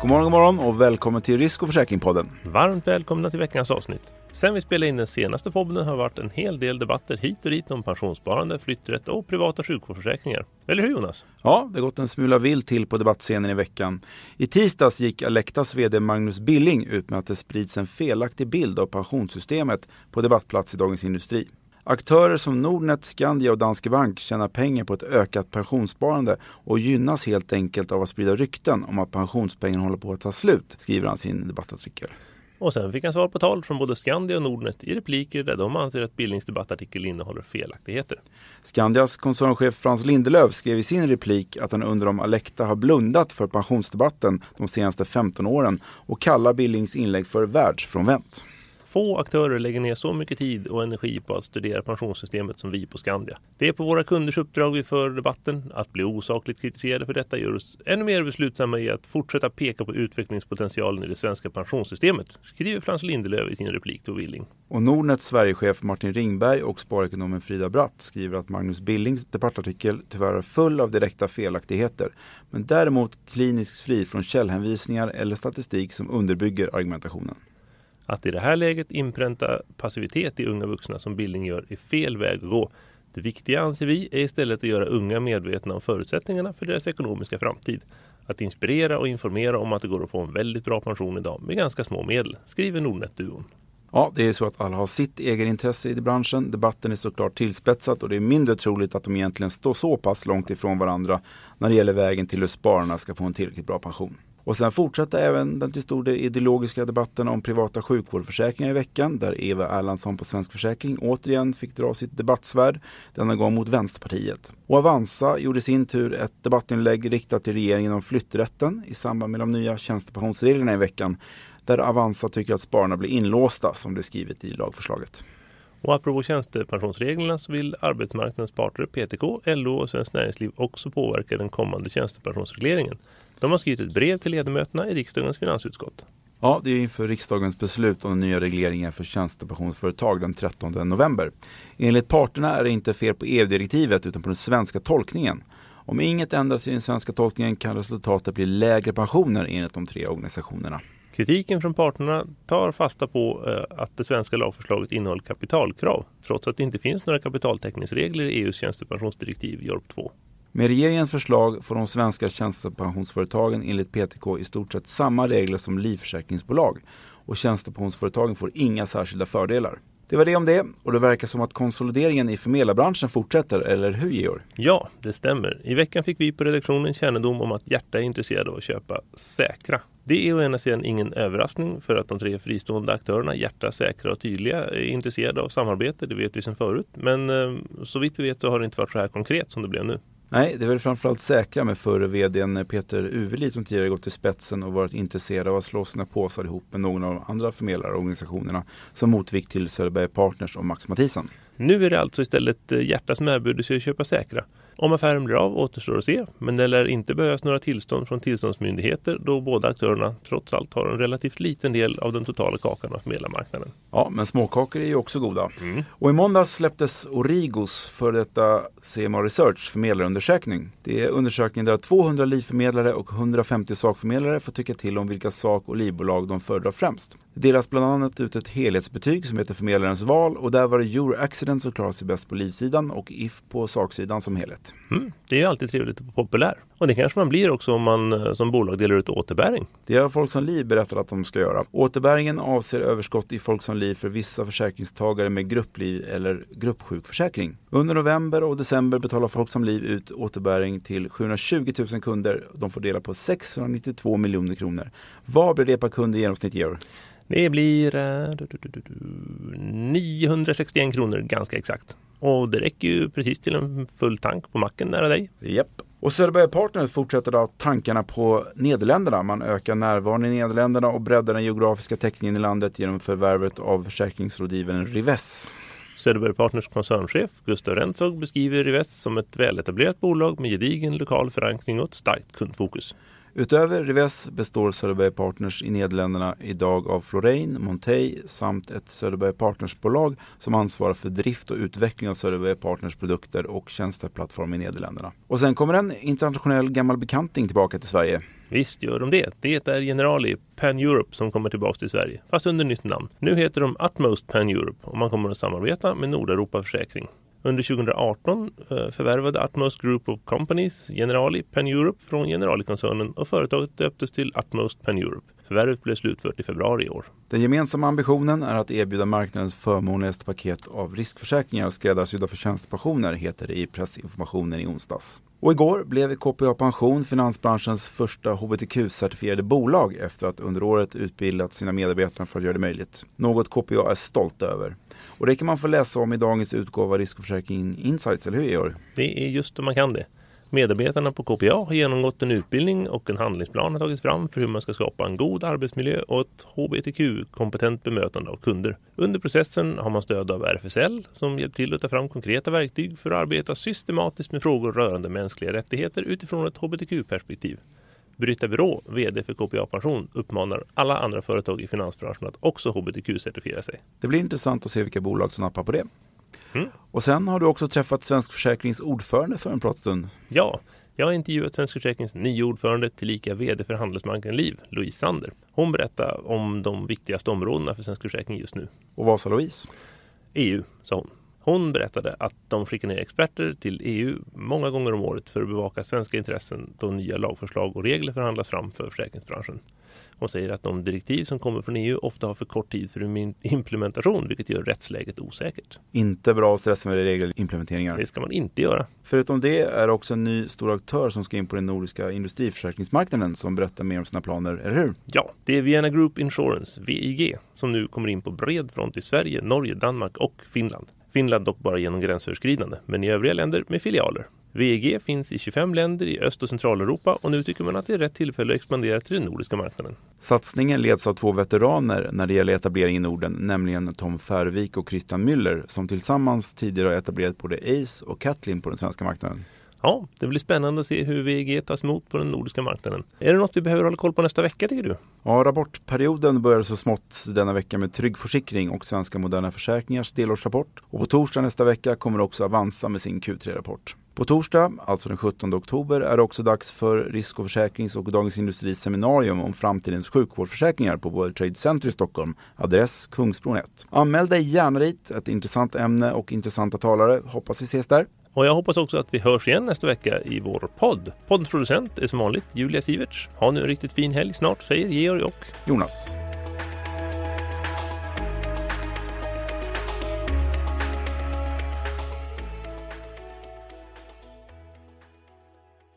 God morgon, god morgon och välkommen till Risk och försäkringspodden. Varmt välkomna till veckans avsnitt. Sen vi spelade in den senaste podden har det varit en hel del debatter hit och dit om pensionssparande, flytträtt och privata sjukvårdsförsäkringar. Eller hur Jonas? Ja, det har gått en smula vilt till på debattscenen i veckan. I tisdags gick Alectas VD Magnus Billing ut med att det sprids en felaktig bild av pensionssystemet på debattplats i Dagens Industri. Aktörer som Nordnet, Skandia och Danske Bank tjänar pengar på ett ökat pensionssparande och gynnas helt enkelt av att sprida rykten om att pensionspengen håller på att ta slut, skriver han sin debattartikel. Och sen fick han svar på tal från både Skandia och Nordnet i repliker där de anser att Billings debattartikel innehåller felaktigheter. Skandias koncernchef Frans Lindelöf skrev i sin replik att han undrar om Alecta har blundat för pensionsdebatten de senaste 15 åren och kallar Billings inlägg för världsfrånvänt. Få aktörer lägger ner så mycket tid och energi på att studera pensionssystemet som vi på Skandia. Det är på våra kunders uppdrag vi för debatten. Att bli osakligt kritiserade för detta gör oss ännu mer beslutsamma i att fortsätta peka på utvecklingspotentialen i det svenska pensionssystemet, skriver Frans Lindelöf i sin replik till Willing. Och Nordnets Sverigechef Martin Ringberg och sparekonomen Frida Bratt skriver att Magnus Billings debattartikel tyvärr är full av direkta felaktigheter, men däremot kliniskt fri från källhänvisningar eller statistik som underbygger argumentationen. Att i det här läget inpränta passivitet i unga vuxna som Billing gör är fel väg att gå. Det viktiga anser vi är istället att göra unga medvetna om förutsättningarna för deras ekonomiska framtid. Att inspirera och informera om att det går att få en väldigt bra pension idag med ganska små medel, skriver Nordnet-duon. Ja, det är så att alla har sitt egenintresse i branschen. Debatten är såklart tillspetsad och det är mindre troligt att de egentligen står så pass långt ifrån varandra när det gäller vägen till hur spararna ska få en tillräckligt bra pension. Och sen fortsatte även den till stor del ideologiska debatten om privata sjukvårdsförsäkringar i veckan där Eva Erlandsson på Svensk Försäkring återigen fick dra sitt debattsvärd, denna gång mot Vänsterpartiet. Och Avanza gjorde i sin tur ett debattinlägg riktat till regeringen om flytträtten i samband med de nya tjänstepensionsreglerna i veckan där Avanza tycker att spararna blir inlåsta som det är skrivet i lagförslaget. Och apropå tjänstepensionsreglerna så vill arbetsmarknadens parter, PTK, LO och Svenskt Näringsliv också påverka den kommande tjänstepensionsregleringen. De har skrivit ett brev till ledamöterna i riksdagens finansutskott. Ja, det är inför riksdagens beslut om den nya regleringen för tjänstepensionsföretag den 13 november. Enligt parterna är det inte fel på EU-direktivet utan på den svenska tolkningen. Om inget ändras i den svenska tolkningen kan resultatet bli lägre pensioner enligt de tre organisationerna. Kritiken från parterna tar fasta på eh, att det svenska lagförslaget innehåller kapitalkrav trots att det inte finns några kapitaltäckningsregler i EUs tjänstepensionsdirektiv JORP 2. Med regeringens förslag får de svenska tjänstepensionsföretagen enligt PTK i stort sett samma regler som livförsäkringsbolag och tjänstepensionsföretagen får inga särskilda fördelar. Det var det om det och det verkar som att konsolideringen i förmedlarbranschen fortsätter, eller hur Georg? Ja, det stämmer. I veckan fick vi på redaktionen kännedom om att Hjärta är intresserade av att köpa Säkra. Det är å ena sidan ingen överraskning för att de tre fristående aktörerna Hjärta, Säkra och Tydliga är intresserade av samarbete, det vet vi sedan förut. Men eh, så vitt vi vet så har det inte varit så här konkret som det blev nu. Nej, det är väl framförallt säkra med förre vdn Peter Uvelid som tidigare gått i spetsen och varit intresserad av att slå sina påsar ihop med någon av de andra förmedlarorganisationerna som motvikt till Söderberg Partners och Max Mathisen. Nu är det alltså istället Hjärta som erbjuder sig att köpa Säkra. Om affären blir av återstår att se, men det lär inte behövas några tillstånd från tillståndsmyndigheter då båda aktörerna trots allt har en relativt liten del av den totala kakan av förmedlarmarknaden. Ja, men småkakor är ju också goda. Mm. Och i måndags släpptes Origos för detta CMA Research förmedlarundersökning. Det är undersökningen där 200 livförmedlare och 150 sakförmedlare får tycka till om vilka sak och livbolag de föredrar främst. Det delas bland annat ut ett helhetsbetyg som heter Förmedlarens val och där var det Euro Accident som klarar sig bäst på livsidan och If på saksidan som helhet. Mm. Det är alltid trevligt att vara populär. Och det kanske man blir också om man eh, som bolag delar ut återbäring. Det har Folksam Liv berättat att de ska göra. Återbäringen avser överskott i Folksam Liv för vissa försäkringstagare med gruppliv eller gruppsjukförsäkring. Under november och december betalar Folksam Liv ut återbäring till 720 000 kunder. De får dela på 692 miljoner kronor. Vad blir det per kund i genomsnitt i år? Det blir uh, 961 kronor ganska exakt. Och det räcker ju precis till en full tank på macken nära dig. Japp. Och Söderberg Partners fortsätter då tankarna på Nederländerna. Man ökar närvaron i Nederländerna och breddar den geografiska täckningen i landet genom förvärvet av försäkringsrådgivaren Rives. Söderberg Partners koncernchef Gustav Rensog beskriver Rives som ett väletablerat bolag med gedigen lokal förankring och ett starkt kundfokus. Utöver Rives består Söderberg Partners i Nederländerna idag av Florain, Montey samt ett Söderberg Partners-bolag som ansvarar för drift och utveckling av Söderberg Partners produkter och tjänsteplattform i Nederländerna. Och sen kommer en internationell gammal bekanting tillbaka till Sverige. Visst gör de det. Det är Generali Pan Europe som kommer tillbaka till Sverige, fast under nytt namn. Nu heter de Utmost Pan Europe och man kommer att samarbeta med Nordeuropa Försäkring. Under 2018 eh, förvärvade Atmos Group of Companies Generali Pan Europe från Generali-koncernen och företaget döptes till Atmos Pan Europe. Förvärvet blev slutfört i februari i år. Den gemensamma ambitionen är att erbjuda marknadens förmånligaste paket av riskförsäkringar skräddarsydda för tjänstepensioner, heter det i pressinformationen i onsdags. Och igår blev KPA Pension finansbranschens första hbtq-certifierade bolag efter att under året utbildat sina medarbetare för att göra det möjligt. Något KPA är stolt över. Och det kan man få läsa om i dagens utgåva Riskförsäkring Insights, eller hur Georg? Det är just det man kan det. Medarbetarna på KPA har genomgått en utbildning och en handlingsplan har tagits fram för hur man ska skapa en god arbetsmiljö och ett hbtq-kompetent bemötande av kunder. Under processen har man stöd av RFSL som hjälpt till att ta fram konkreta verktyg för att arbeta systematiskt med frågor rörande mänskliga rättigheter utifrån ett hbtq-perspektiv. Britta Byrå, VD för KPA Pension, uppmanar alla andra företag i finansbranschen att också hbtq-certifiera sig. Det blir intressant att se vilka bolag som nappar på det. Mm. Och sen har du också träffat Svensk Försäkrings ordförande för en pratstund. Ja, jag har intervjuat Svensk Försäkrings nya ordförande tillika VD för Handelsbanken Liv, Louise Sander. Hon berättar om de viktigaste områdena för Svensk Försäkring just nu. Och vad sa Louise? EU, sa hon. Hon berättade att de skickar ner experter till EU många gånger om året för att bevaka svenska intressen då nya lagförslag och regler förhandlas fram för försäkringsbranschen. Hon säger att de direktiv som kommer från EU ofta har för kort tid för implementation vilket gör rättsläget osäkert. Inte bra att stressa med regelimplementeringar. Det ska man inte göra. Förutom det är också en ny stor aktör som ska in på den nordiska industriförsäkringsmarknaden som berättar mer om sina planer, eller hur? Ja, det är Vienna Group Insurance, VIG, som nu kommer in på bred front i Sverige, Norge, Danmark och Finland. Finland dock bara genom gränsöverskridande, men i övriga länder med filialer. VEG finns i 25 länder i Öst och Centraleuropa och nu tycker man att det är rätt tillfälle att expandera till den nordiska marknaden. Satsningen leds av två veteraner när det gäller etablering i Norden, nämligen Tom Färvik och Christian Müller som tillsammans tidigare har etablerat både Ace och Catlin på den svenska marknaden. Ja, det blir spännande att se hur VEG tas emot på den nordiska marknaden. Är det något vi behöver hålla koll på nästa vecka tycker du? Ja, rapportperioden börjar så smått denna vecka med Trygg Försäkring och Svenska Moderna Försäkringars delårsrapport. Och på torsdag nästa vecka kommer också Avanza med sin Q3-rapport. På torsdag, alltså den 17 oktober, är det också dags för Risk och Försäkrings och Dagens Industris seminarium om framtidens sjukvårdsförsäkringar på World Trade Center i Stockholm. Adress Kungsbron 1. Anmäl dig gärna dit, ett intressant ämne och intressanta talare. Hoppas vi ses där. Och jag hoppas också att vi hörs igen nästa vecka i vår podd. Poddproducent är som vanligt Julia Siverts. Ha nu en riktigt fin helg snart, säger Georg och Jonas.